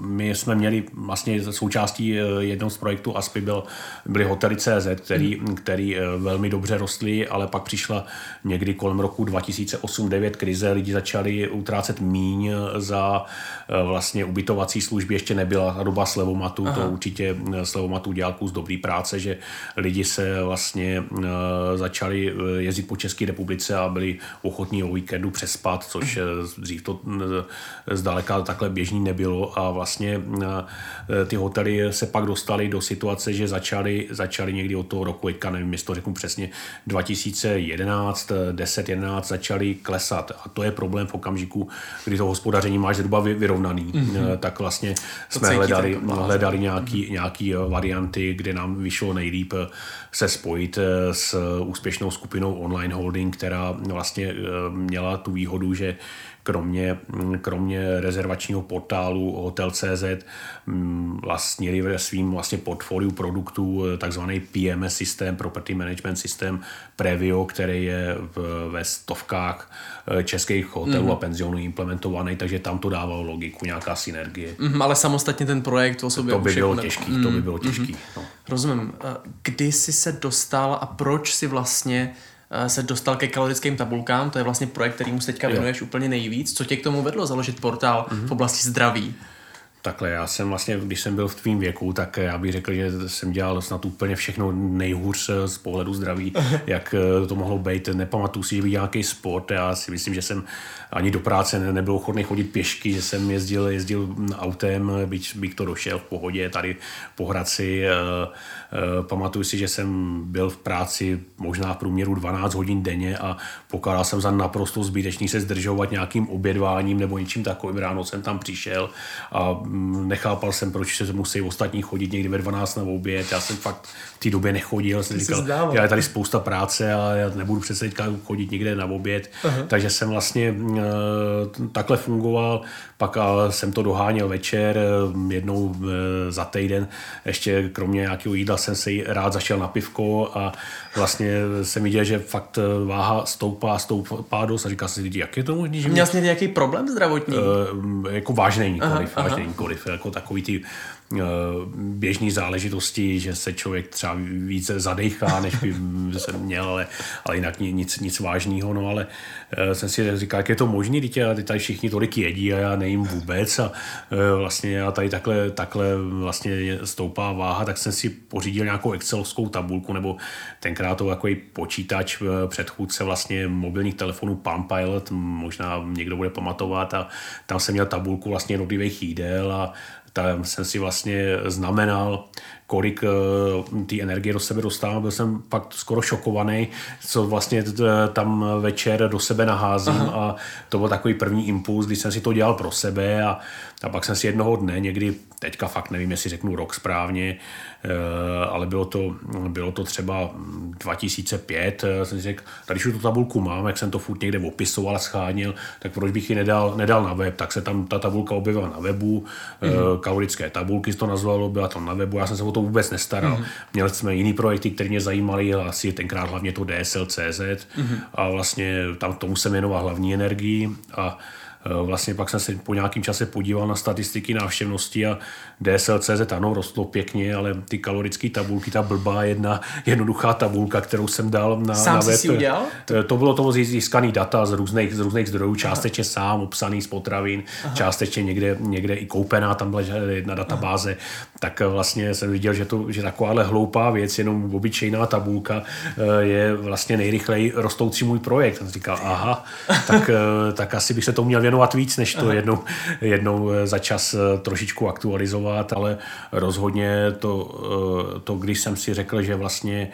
my jsme měli vlastně součástí jednoho z projektů ASPI byl, byly hotely CZ, který, hmm. který velmi dobře rostly, ale pak přišla někdy kolem roku 2008-2009 krize, lidi začali utrácet míň za vlastně ubytovací služby, ještě nebyla doba slevomatu, Aha. to určitě slevomatu dělal kus dobrý práce, že lidi se vlastně začali jezdit po České republice a byli ochotní o víkendu přespat, což dřív to zdaleka takhle běžný nebylo a vlastně e, ty hotely se pak dostaly do situace, že začaly, začaly někdy od toho roku, teďka nevím, jestli to řeknu přesně, 2011, 10, 11 začaly klesat a to je problém v okamžiku, kdy to hospodaření máš zhruba vyrovnaný, mm-hmm. tak vlastně to jsme hledali, hledali nějaký, mm-hmm. nějaký varianty, kde nám vyšlo nejlíp se spojit s úspěšnou skupinou Online Holding, která vlastně měla tu výhodu, že kromě, kromě rezervačního portálu Hotel.cz mm, vlastnili ve svým vlastně portfoliu produktů eh, takzvaný PMS systém, Property Management System Previo, který je v, ve stovkách eh, českých hotelů mm. a penzionů implementovaný, takže tam to dávalo logiku, nějaká synergie. Mm, ale samostatně ten projekt o sobě to by bylo těžký, mm, to by mhm, bylo těžký. Mm. No. Rozumím. Eh, kdy jsi se dostal a proč si vlastně se dostal ke kalorickým tabulkám, to je vlastně projekt, kterýmu se teďka věnuješ jo. úplně nejvíc. Co tě k tomu vedlo založit portál mm-hmm. v oblasti zdraví? Takhle, já jsem vlastně, když jsem byl v tvým věku, tak já bych řekl, že jsem dělal snad úplně všechno nejhůř z pohledu zdraví, (laughs) jak eh, to mohlo být. Nepamatuju si, že bych nějaký sport. Já si myslím, že jsem ani do práce nebyl ochotný chodit pěšky, že jsem jezdil, jezdil autem, byť bych to došel v pohodě tady po Hradci. Eh, eh, pamatuju si, že jsem byl v práci možná v průměru 12 hodin denně a pokládal jsem za naprosto zbytečný se zdržovat nějakým obědváním nebo něčím takovým. Ráno jsem tam přišel a nechápal jsem, proč se musí ostatní chodit někdy ve 12 na oběd. Já jsem fakt v té době nechodil. Jsem říkal, já je tady spousta práce a já nebudu přece teďka chodit někde na oběd. Uh-huh. Takže jsem vlastně Eh, takhle fungoval, pak jsem to doháněl večer, eh, jednou eh, za týden, ještě kromě nějakého jídla jsem se rád zašel na pivko a vlastně jsem viděl, že fakt váha stoupá, stoupá dost a říkal jsem si, jak je to možné? Měl jsi nějaký problém zdravotní? Uh, jako vážný nikoliv, aha, vážný aha. nikoliv, jako takový ty běžné záležitosti, že se člověk třeba více zadechá, než by se měl, ale, ale jinak nic, nic vážného. No ale eh, jsem si říkal, jak je to možné, teď ty tady všichni tolik jedí a já nejím vůbec a eh, vlastně já tady takhle, takhle vlastně stoupá váha, tak jsem si pořídil nějakou excelovskou tabulku nebo tenkrát to takový počítač předchůdce vlastně mobilních telefonů Palm Pilot, možná někdo bude pamatovat a tam jsem měl tabulku vlastně jednotlivých jídel a tam jsem si vlastně znamenal, kolik uh, té energie do sebe dostávám. Byl jsem pak skoro šokovaný, co vlastně tam večer do sebe naházím Aha. a to byl takový první impuls, když jsem si to dělal pro sebe a, a pak jsem si jednoho dne, někdy teďka fakt nevím, jestli řeknu rok správně, Eh, ale bylo to, bylo to třeba 2005, eh, jsem si řekl, tady už tu tabulku mám, jak jsem to furt někde opisoval schánil, tak proč bych ji nedal, nedal na web, tak se tam ta tabulka objevila na webu, mm-hmm. kalorické tabulky to nazvalo, byla tam na webu, já jsem se o to vůbec nestaral. Mm-hmm. Měli jsme jiný projekty, které mě zajímaly, asi tenkrát hlavně to DSL.cz mm-hmm. a vlastně tam tomu jsem věnoval hlavní energii a vlastně pak jsem se po nějakém čase podíval na statistiky návštěvnosti a DSL.cz ano, rostlo pěkně, ale ty kalorické tabulky, ta blbá jedna jednoduchá tabulka, kterou jsem dal na, sám na web. Si udělal? To bylo to získaný data z různých, z různých zdrojů, částečně Aha. sám, obsaný z potravin, Aha. částečně někde, někde i koupená, tam byla jedna databáze, Aha. tak vlastně jsem viděl, že, to, že takováhle hloupá věc, jenom obyčejná tabulka je vlastně nejrychleji rostoucí můj projekt. Jsem říkal, aha, tak, tak asi bych se to měl věnovat víc, než to jednou, jednou za čas trošičku aktualizovat, ale rozhodně to, to, když jsem si řekl, že vlastně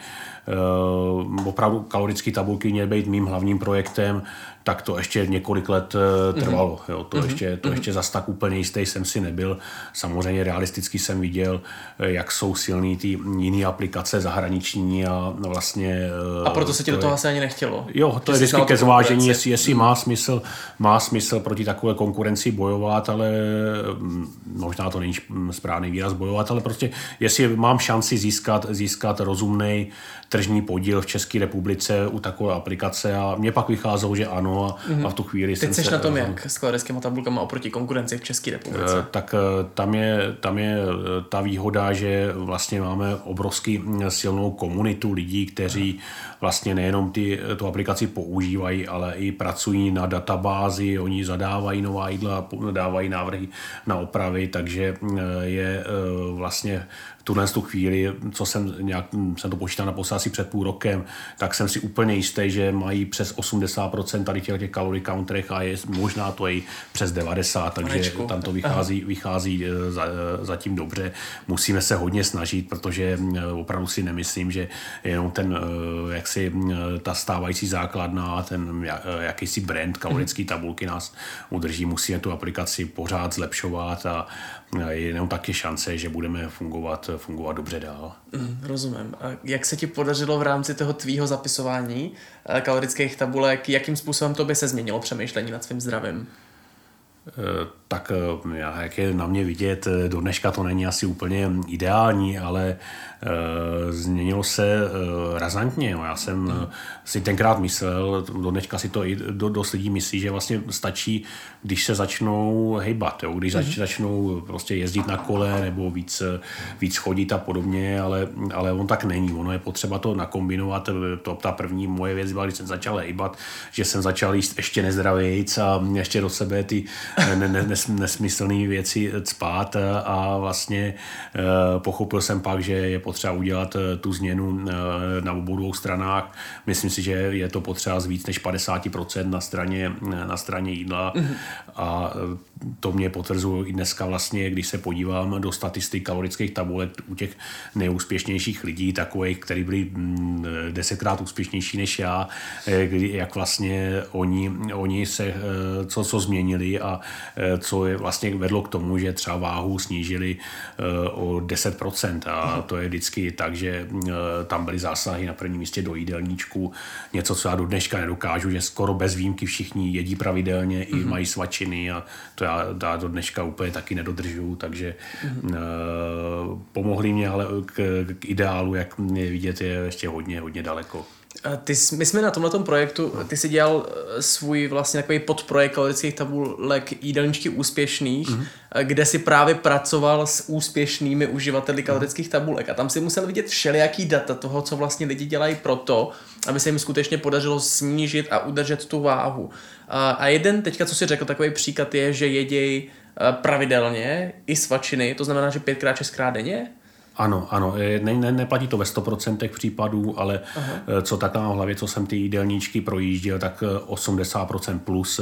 opravdu kalorické tabulky měly být mým hlavním projektem, tak to ještě několik let mm-hmm. trvalo. Jo. To, mm-hmm. ještě, to mm-hmm. ještě zas tak úplně jistý jsem si nebyl. Samozřejmě realisticky jsem viděl, eh, jak jsou silný ty jiné aplikace zahraniční a vlastně... Eh, a proto se ti do toho je, asi ani nechtělo. Jo, to je vždycky ke zvážení, jestli, jestli má, smysl, má smysl proti takové konkurenci bojovat, ale mm, možná to není správný výraz bojovat, ale prostě jestli mám šanci získat, získat rozumný tržní podíl v České republice u takové aplikace a mě pak vycházelo, že ano a, mm-hmm. a v tu chvíli Teď jsem se... na tom jak s klarickými tabulkami oproti konkurenci v České republice? Eh, tak eh, tam je, tam je eh, ta výhoda, že vlastně máme obrovský hm, silnou komunitu lidí, kteří vlastně nejenom ty, tu aplikaci používají, ale i pracují na databázi, oni zadávají nová jídla, dávají návrhy na opravy, takže je vlastně tuhle tu chvíli, co jsem nějak, jsem to počítal na asi před půl rokem, tak jsem si úplně jistý, že mají přes 80% tady těch, těch calorie counterech a je možná to i přes 90, takže Manečku. tam to vychází, vychází eh, za, eh, zatím dobře. Musíme se hodně snažit, protože eh, opravdu si nemyslím, že jenom ten, jak si ta stávající základna, ten jakýsi brand kalorické tabulky nás udrží. Musíme tu aplikaci pořád zlepšovat a jenom taky šance, že budeme fungovat, fungovat dobře dál. Mm, rozumím. A jak se ti podařilo v rámci toho tvýho zapisování eh, kalorických tabulek, jakým způsobem to by se změnilo přemýšlení nad svým zdravím? Eh, tak eh, jak je na mě vidět, do dneška to není asi úplně ideální, ale Eh, změnilo se eh, razantně. Já jsem hmm. si tenkrát myslel, do dneška si to i do, dost lidí myslí, že vlastně stačí, když se začnou hejbat, jo? když hmm. začnou prostě jezdit na kole nebo víc, víc chodit a podobně, ale, ale on tak není. Ono je potřeba to nakombinovat. To, ta první moje věc byla, když jsem začal hejbat, že jsem začal jíst ještě nezdravějíc a ještě do sebe ty nes, nesmyslné věci spát a vlastně pochopil jsem pak, že je potřeba udělat eh, tu změnu eh, na obou dvou stranách. Myslím si, že je to potřeba z víc než 50% na straně, na straně jídla mm-hmm. a to mě potvrzuje i dneska vlastně, když se podívám do statistik kalorických tabulek u těch nejúspěšnějších lidí, takových, kteří byli mm, desetkrát úspěšnější než já, jak vlastně oni, oni se co, co změnili a co je vlastně vedlo k tomu, že třeba váhu snížili o 10% a to je vždycky tak, že eh, tam byly zásahy na prvním místě do jídelníčku, něco, co já do dneška nedokážu, že skoro bez výjimky všichni jedí pravidelně mm-hmm. i mhm. mají svačiny a to já, já do dneška úplně taky nedodržuju, takže mm-hmm. uh, pomohli mě, ale k, k ideálu, jak mě vidět, je ještě hodně, hodně daleko. Ty, my jsme na tomhle projektu, ty jsi dělal eh, svůj vlastně takový podprojekt kalorických tabulek jídelníčky úspěšných, mm-hmm. kde si právě pracoval s úspěšnými uživateli kalorických tabulek a tam si musel vidět všelijaký data toho, co vlastně lidi dělají proto, aby se jim skutečně podařilo snížit a udržet tu váhu. A jeden teďka, co si řekl, takový příklad je, že jeděj eh, pravidelně i svačiny, to znamená, že pětkrát, šestkrát denně, ano, ano, ne, ne, neplatí to ve 100% případů, ale Aha. Eh, co tak na hlavě, co jsem ty jídelníčky projížděl, tak 80% eh, plus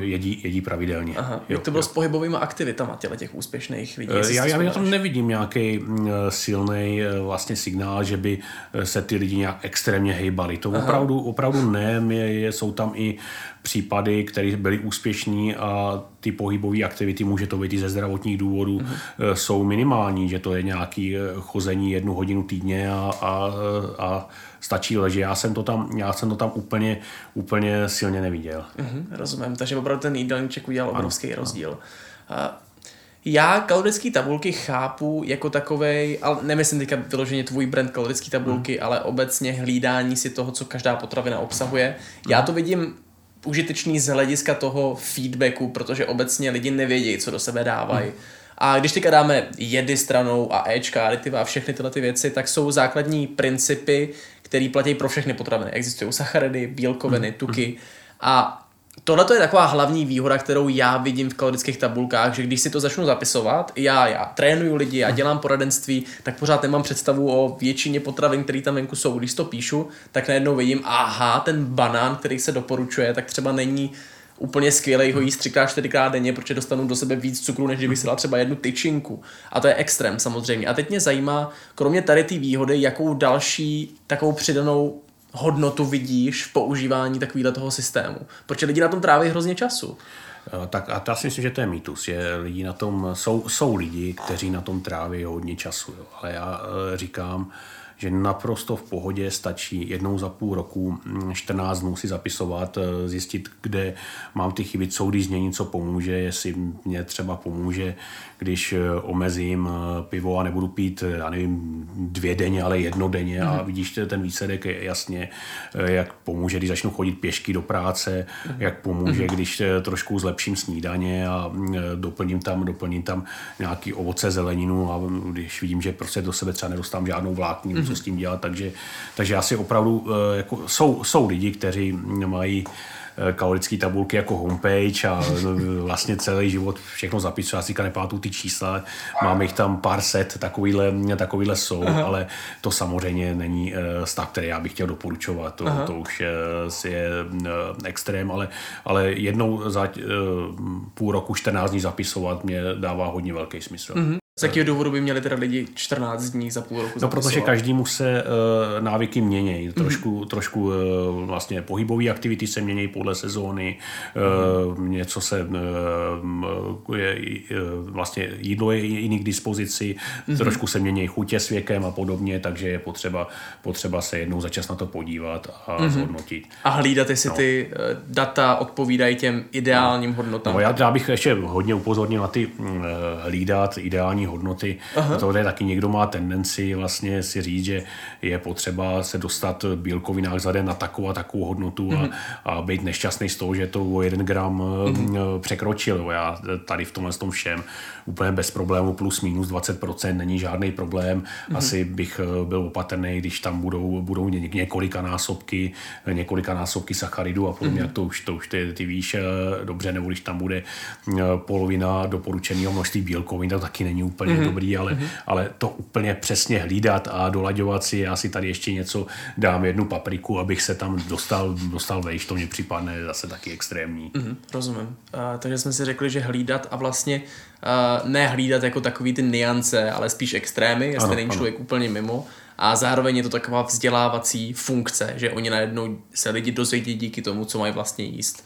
jedí, jedí pravidelně. Aha. Jo, Jak to bylo jo. s pohybovými aktivitama těle těch úspěšných lidí? Já, já na tom nevidím nějaký silný vlastně signál, že by se ty lidi nějak extrémně hejbali. To opravdu, opravdu ne, je, jsou tam i případy, které byly úspěšní a ty pohybové aktivity, může to být i ze zdravotních důvodů, mm-hmm. jsou minimální, že to je nějaký eh, chození jednu hodinu týdně a, a, a stačí ležet. Já jsem to tam, já jsem to tam úplně, úplně silně neviděl. Mm-hmm, rozumím, takže opravdu ten jídelníček udělal obrovský ano, rozdíl. Ano. Já kalorické tabulky chápu jako takovej, ale nemyslím teďka vyloženě tvůj brand kalorické tabulky, mm. ale obecně hlídání si toho, co každá potravina obsahuje. Já to vidím užitečný z hlediska toho feedbacku, protože obecně lidi nevědí, co do sebe dávají. Hmm. A když teďka dáme jedy stranou a Ečka, aditiva a všechny tyhle ty věci, tak jsou základní principy, které platí pro všechny potraviny. Existují sacharidy, bílkoviny, hmm. tuky a Tohle je taková hlavní výhoda, kterou já vidím v kalorických tabulkách, že když si to začnu zapisovat, já, já trénuju lidi, já dělám poradenství, tak pořád nemám představu o většině potravin, které tam venku jsou. Když to píšu, tak najednou vidím, aha, ten banán, který se doporučuje, tak třeba není úplně skvělý ho jíst třikrát, čtyřikrát denně, protože dostanu do sebe víc cukru, než kdybych si dal třeba jednu tyčinku. A to je extrém samozřejmě. A teď mě zajímá, kromě tady té výhody, jakou další takovou přidanou hodnotu vidíš v používání takového toho systému? Protože lidi na tom tráví hrozně času. Eh, tak a já si myslím, že to je mýtus. Je lidi na tom, jsou, jsou lidi, kteří na tom tráví hodně času. Jo. Ale já e, říkám, že naprosto v pohodě stačí jednou za půl roku 14 mm, dnů si zapisovat, eh, zjistit, kde mám ty chyby, co když změnit, co pomůže, jestli mě třeba pomůže, když eh, omezím eh, pivo a nebudu pít, já nevím, dvě denně, ale jedno denně mm. a mhm. vidíš ten výsledek jasně, jak pomůže, když začnu chodit pěšky do práce, mm. jak pomůže, mm. když trošku zlepším snídaně a doplním tam, doplním tam nějaký ovoce, zeleninu a když vidím, že prostě do sebe třeba nedostám žádnou vlákninu, mm-hmm. co s tím dělat, takže, takže asi opravdu eh, jako, jsou, jsou lidi, kteří mají eh, kalorické tabulky jako homepage a eh, vlastně celý život všechno zapisuju. Já si nepamatuju ty čísla, máme jich tam pár set, takovýhle, takovýhle jsou, Aha. ale to samozřejmě není stav, který já bych chtěl doporučovat. To, to už je, je extrém, ale, ale jednou za půl roku, 14 dní zapisovat mě dává hodně velký smysl. Mm-hmm. Z jakého důvodu by měli teda lidi 14 dní za půl roku No, protože každému se uh, návyky mění. Mhm. Trošku, mm-hmm. trošku uh, vlastně pohybové aktivity se mění podle sezóny, uh, něco se uh, je, uh, vlastně jídlo je jiný k dispozici, mm-hmm. trošku se mění chutě s věkem a podobně, takže je potřeba, potřeba se jednou za čas na to podívat a mm-hmm. zhodnotit. A hlídat, jestli no. ty data odpovídají těm ideálním no. hodnotám. No, já, já bych ještě hodně upozornil na ty uh, hlídat ideální hodnoty. Aha. To je taky někdo má tendenci vlastně si říct, že je potřeba se dostat v bílkovinách za den na takovou a takovou hodnotu a, mhm. a být nešťastný z toho, že to o jeden gram mm-hmm. překročil. Já tady v tomhle tom všem úplně bez problému plus minus 20% není žádný problém. Mm-hmm. Asi bych eh, byl opatrný, když tam budou, budou několika násobky, několika násobky sacharidů a podobně, mm-hmm. to už, to už ty, ty víš eh, dobře, nebo když tam bude polovina doporučeného množství bílkovin, to taky není úplně mm-hmm. dobrý, ale, mm-hmm. ale to úplně přesně hlídat a dolaďovat si, já si tady ještě něco dám, jednu papriku, abych se tam dostal, dostal vejš, to mě připadne zase taky extrémní. Mm-hmm, rozumím. Uh, takže jsme si řekli, že hlídat a vlastně uh, ne hlídat jako takový ty niance, ale spíš extrémy, jestli ano, není ano. člověk úplně mimo. A zároveň je to taková vzdělávací funkce, že oni najednou se lidi dozvědí díky tomu, co mají vlastně jíst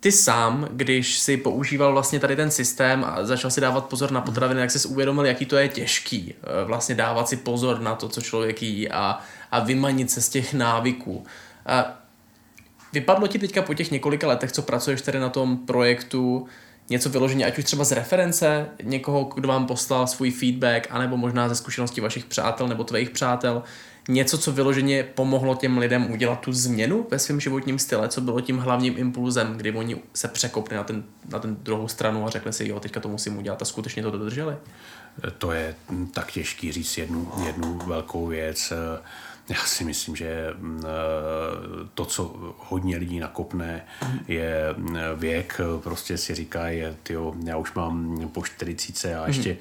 ty sám, když si používal vlastně tady ten systém a začal si dávat pozor na potraviny, jak jsi uvědomil, jaký to je těžký, eh, vlastně dávat si pozor na to, co člověk jí a, a vymanit se z těch návyků. A vypadlo ti teďka po těch několika letech, co pracuješ tady na tom projektu, něco vyloženě, ať už třeba z reference někoho, kdo vám poslal svůj feedback, anebo možná ze zkušenosti vašich přátel nebo tvých přátel, něco, co vyloženě pomohlo těm lidem udělat tu změnu ve svém životním style, co bylo tím hlavním impulzem, kdy oni se překopli na ten, na ten druhou stranu a řekli si, jo, teďka to musím udělat a skutečně to dodrželi? To je tak těžký říct jednu, jednu velkou věc. Já si myslím, že mm, to, co hodně lidí nakopne, je věk. Prostě si říká, je, tyjo, já už mám po 40 a ještě mm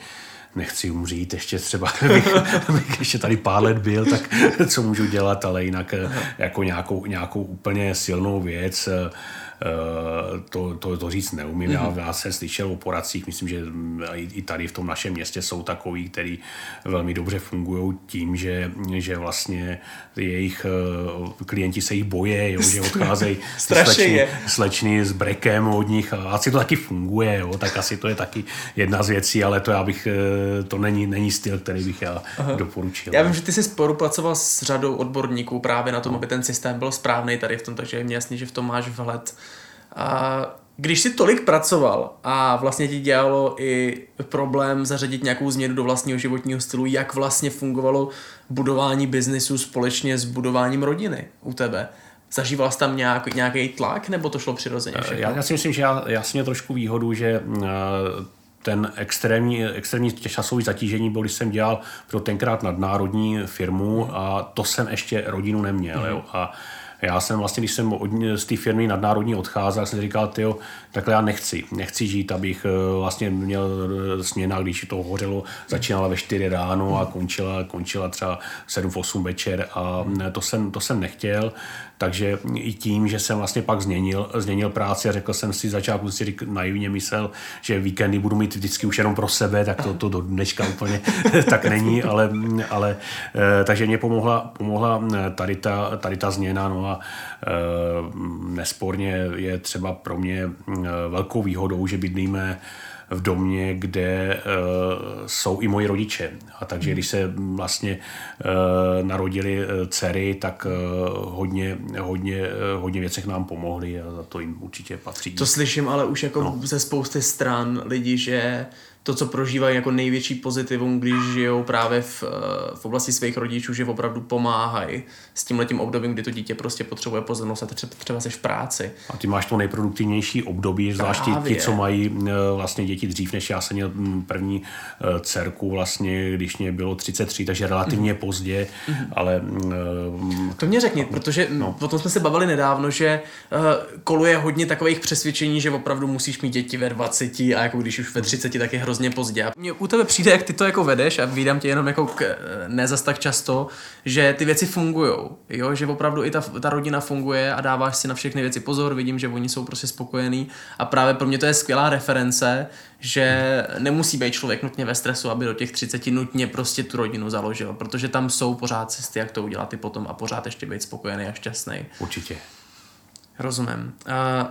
nechci umřít, ještě třeba (laughs) bych, bych ještě tady pár let byl, tak co můžu dělat, ale jinak Aha. jako nějakou, nějakou úplně silnou věc, Eh, to, to, to říct neumím. Já, já jsem slyšel o poradcích, myslím, že i tady v tom našem městě jsou takový, který velmi dobře fungují tím, že, že vlastně jejich eh, klienti se jich boje, jo, že odcházejí (laughs) slečny, slečny s brekem od nich a asi to taky funguje, jo, tak asi to je taky jedna z věcí, ale to já bych, eh, to není, není styl, který bych já Aha. doporučil. Já vím, že ty jsi spolupracoval s řadou odborníků právě na tom, no. aby ten systém byl správný tady v tom, takže je mě jasný, že v tom máš vhled. A když si tolik pracoval a vlastně ti dělalo i problém zařadit nějakou změnu do vlastního životního stylu, jak vlastně fungovalo budování biznisu společně s budováním rodiny u tebe, Zažíval jsi tam nějak, nějaký tlak, nebo to šlo přirozeně všechno? Já, já si myslím, že já jasně trošku výhodu, že ten extrémní, extrémní časový zatížení byl, když jsem dělal pro tenkrát nadnárodní firmu a to jsem ještě rodinu neměl. Mm. Jo. A já jsem vlastně, když jsem z té firmy nadnárodní odcházel, jsem říkal, tyjo, takhle já nechci. Nechci žít, abych eh, vlastně měl eh, směna, když to hořelo, začínala ve 4 ráno a končila, končila třeba 7-8 večer a to jsem, to jsem nechtěl. Takže i tím, že jsem vlastně pak změnil, změnil práci a řekl jsem si začátku si naivně myslel, že víkendy budu mít vždycky už jenom pro sebe, tak to, to do dneška úplně (laughs) tak není, ale, ale eh, takže mě pomohla, pomohla tady, ta, tady ta změna no a nesporně je třeba pro mě velkou výhodou, že bydlíme v domě, kde uh, jsou i moji rodiče. A takže když se vlastně uh, narodili dcery, tak uh, hodně, hodně, hodně věcech nám pomohli a za to jim určitě patří. To slyším ale už jako no. ze spousty stran lidí, že to, co prožívají jako největší pozitivum, když žijou právě v, v oblasti svých rodičů, že opravdu pomáhají s tím letím obdobím, kdy to dítě prostě potřebuje pozornost a třeba, třeba seš v práci. A ty máš to nejproduktivnější období, zvláště ti, ti, co mají e, vlastně děti dřív, než já jsem měl první e, dcerku vlastně, když mě bylo 33, takže relativně mm. pozdě, mm. ale... To mě řekni, protože no. o tom jsme se bavili nedávno, že koluje hodně takových přesvědčení, že opravdu musíš mít děti ve 20 a jako když už ve 30, tak je hrozně hrozně pozdě. A mně u tebe přijde, jak ty to jako vedeš a vídám tě jenom jako k, ne zas tak často, že ty věci fungují, jo, že opravdu i ta, ta rodina funguje a dáváš si na všechny věci pozor, vidím, že oni jsou prostě spokojení a právě pro mě to je skvělá reference, že nemusí být člověk nutně ve stresu, aby do těch 30 nutně prostě tu rodinu založil, protože tam jsou pořád cesty, jak to udělat i potom a pořád ještě být spokojený a šťastný. Určitě. Rozumím.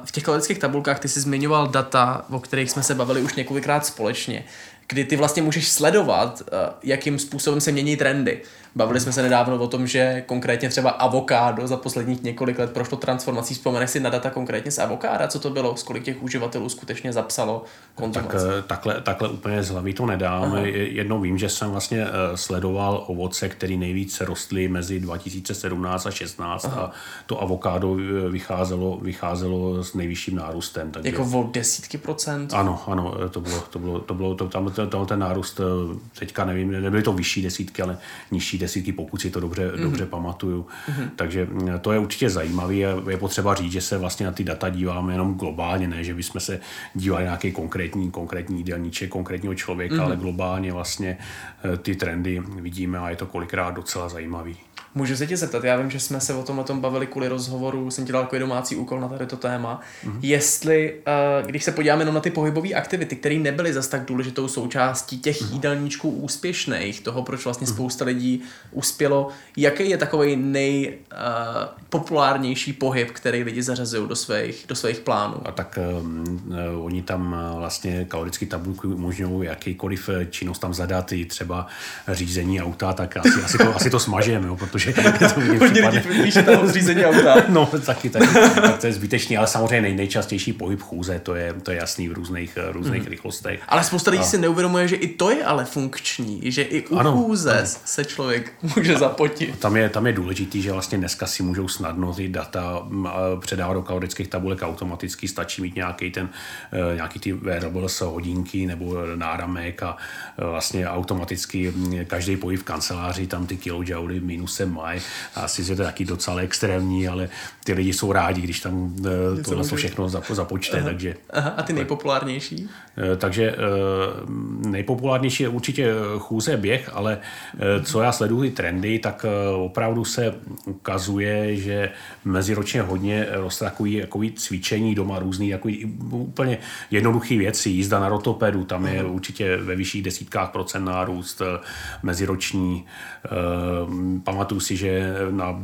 V těch kalorických tabulkách ty jsi zmiňoval data, o kterých jsme se bavili už několikrát společně kdy ty vlastně můžeš sledovat, eh, jakým způsobem se mění trendy. Bavili jsme se nedávno o tom, že konkrétně třeba avokádo za posledních několik let prošlo transformací. Vzpomeneš si na data konkrétně z avokáda, co to bylo, z kolik těch uživatelů skutečně zapsalo konzumaci? Tak, eh, takhle, takhle úplně z hlavy to nedám. Aha. Jednou vím, že jsem vlastně eh, sledoval ovoce, které nejvíce rostly mezi 2017 a 16 Aha. a to avokádo vycházelo, vycházelo s nejvyšším nárůstem. Takže... Jako o desítky procent? Ano, ano, to bylo, to bylo, to bylo to, tam ten, ten nárůst, eh, teďka nevím, nebyly to vyšší desítky, ale nižší desítky, pokud si to dobře, mm-hmm. dobře pamatuju. Mm-hmm. Takže mm, to je určitě zajímavé a je potřeba říct, že se vlastně na ty data díváme jenom globálně, ne, že bychom se dívali na nějaký konkrétní, konkrétní jídelníček, konkrétního člověka, mm-hmm. ale globálně vlastně eh, ty trendy vidíme a je to kolikrát docela zajímavý. Můžu se tě zeptat, já vím, že jsme se o tom, o tom bavili kvůli rozhovoru, jsem ti dal takový domácí úkol na tady to téma. Mm-hmm. Jestli, uh, když se podíváme jenom na ty pohybové aktivity, které nebyly zas tak důležitou součástí těch mm-hmm. jídelníčků úspěšných, toho, proč vlastně mm-hmm. spousta lidí uspělo, jaký je takový nejpopulárnější uh, pohyb, který lidi zařazují do svých, do svých plánů? A tak um, oni tam vlastně kalorické tabulky umožňují jakýkoliv činnost tam zadat, i třeba řízení auta, tak asi, asi, to, asi to smažeme, protože (laughs) že to mě Hodně lidí tam zřízení auta. (laughs) no, taky, taky, tak to je zbytečný, ale samozřejmě nej, nejčastější pohyb chůze, to je, to je jasný v různých, různých mm. rychlostech. Ale spousta lidí a... si neuvědomuje, že i to je ale funkční, že i u ano, chůze ano. se člověk (laughs) může zapotit. Tam je, tam je důležitý, že vlastně dneska si můžou snadno ty data předávat do kalorických tabulek automaticky, stačí mít nějaký ten, e, nějaký ty wearables, hodinky nebo náramek a e, vlastně automaticky každý pohyb v kanceláři, tam ty kilojouly minusem mají. Asi je to taky docela extrémní, ale ty lidi jsou rádi, když tam eh, tohle to všechno započte. Aha. Takže, Aha. A ty nejpopulárnější? Eh, takže eh, nejpopulárnější je určitě chůze běh, ale co já sleduji trendy, tak opravdu se ukazuje, že meziročně hodně roste takový, takový cvičení doma různý, takový úplně jednoduchý věci, jízda na rotopedu, tam je určitě ve vyšších desítkách procent nárůst meziroční. Pamatuju si, že na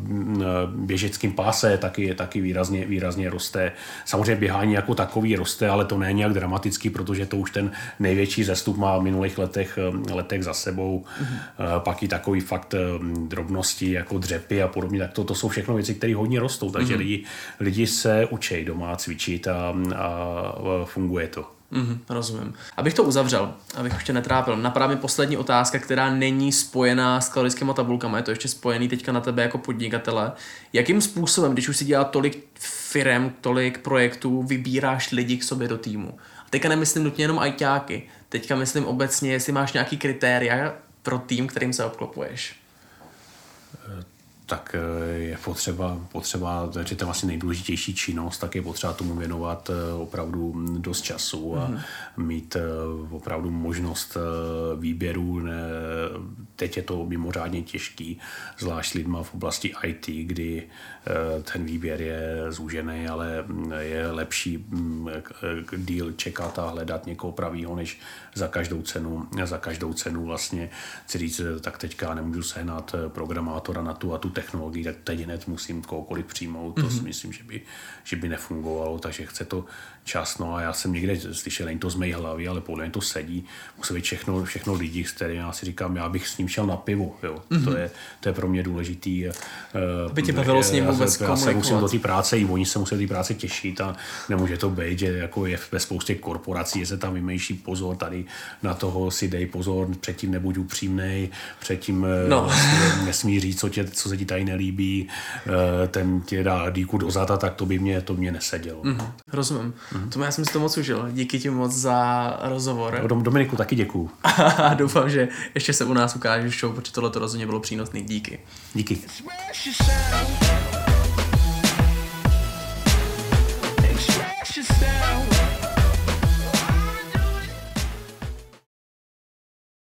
běžeckém páse taky, taky výrazně, výrazně roste. Samozřejmě běhání jako takový roste, ale to není nějak dramatický, protože to už ten největší zestup má v minulých letech, letech za sebou. Mm-hmm. Pak i takový fakt drobnosti jako dřepy a podobně, tak to, to jsou všechno věci, které hodně rostou, takže mm-hmm. lidi, lidi se učí doma cvičit a, a funguje to. Mm, rozumím. Abych to uzavřel, abych ještě netrápil, napadá mi poslední otázka, která není spojená s kalorickými tabulkami, je to ještě spojený teďka na tebe jako podnikatele. Jakým způsobem, když už si dělá tolik firm, tolik projektů, vybíráš lidi k sobě do týmu? A teďka nemyslím nutně jenom ajťáky, teďka myslím obecně, jestli máš nějaký kritéria pro tým, kterým se obklopuješ tak eh, je potřeba, potřeba, že to je vlastně nejdůležitější činnost, tak je potřeba tomu věnovat eh, opravdu dost času a mm-hmm. mít eh, opravdu možnost výběru. Teď je to mimořádně těžký, zvlášť lidma v oblasti IT, kdy ten výběr je zúžený, ale mm, je lepší mm, díl čekat a hledat někoho pravýho, než za každou cenu, za každou cenu vlastně chci říct, tak teďka nemůžu sehnat programátora na tu a tu technologii, tak teď hned musím kohokoliv přijmout. Mm-hmm. To si mhm. myslím, že by, že by nefungovalo, takže chce to čas. No a já jsem někde slyšel, není to z mé hlavy, ale podle mě to sedí. Musí být všechno, všechno lidi, s kterými já si říkám, já bych s ním šel na pivo. Jo. Mm-hmm. To, je, to je pro mě důležitý. Uh, by tě bavilo s ním vůbec já, já se musím do té práce, i oni se musí do té práce těšit a nemůže to být, že jako je ve spoustě korporací, je se tam vymýšlí pozor, tady na toho si dej pozor, předtím nebuď upřímnej, předtím eh, no. nesmí, nesmí říct, co, tě, co se ti tady nelíbí, uh, ten tě dá díku do zata, tak to by mě, to mě nesedělo. Mm-hmm. Rozumím. Mm-hmm. To já jsem si to moc užil. Díky ti moc za rozhovor. Dom, Dominiku taky děkuju. (laughs) A doufám, že ještě se u nás ukážeš show, protože tohle to rozhodně bylo přínosný. Díky. Díky.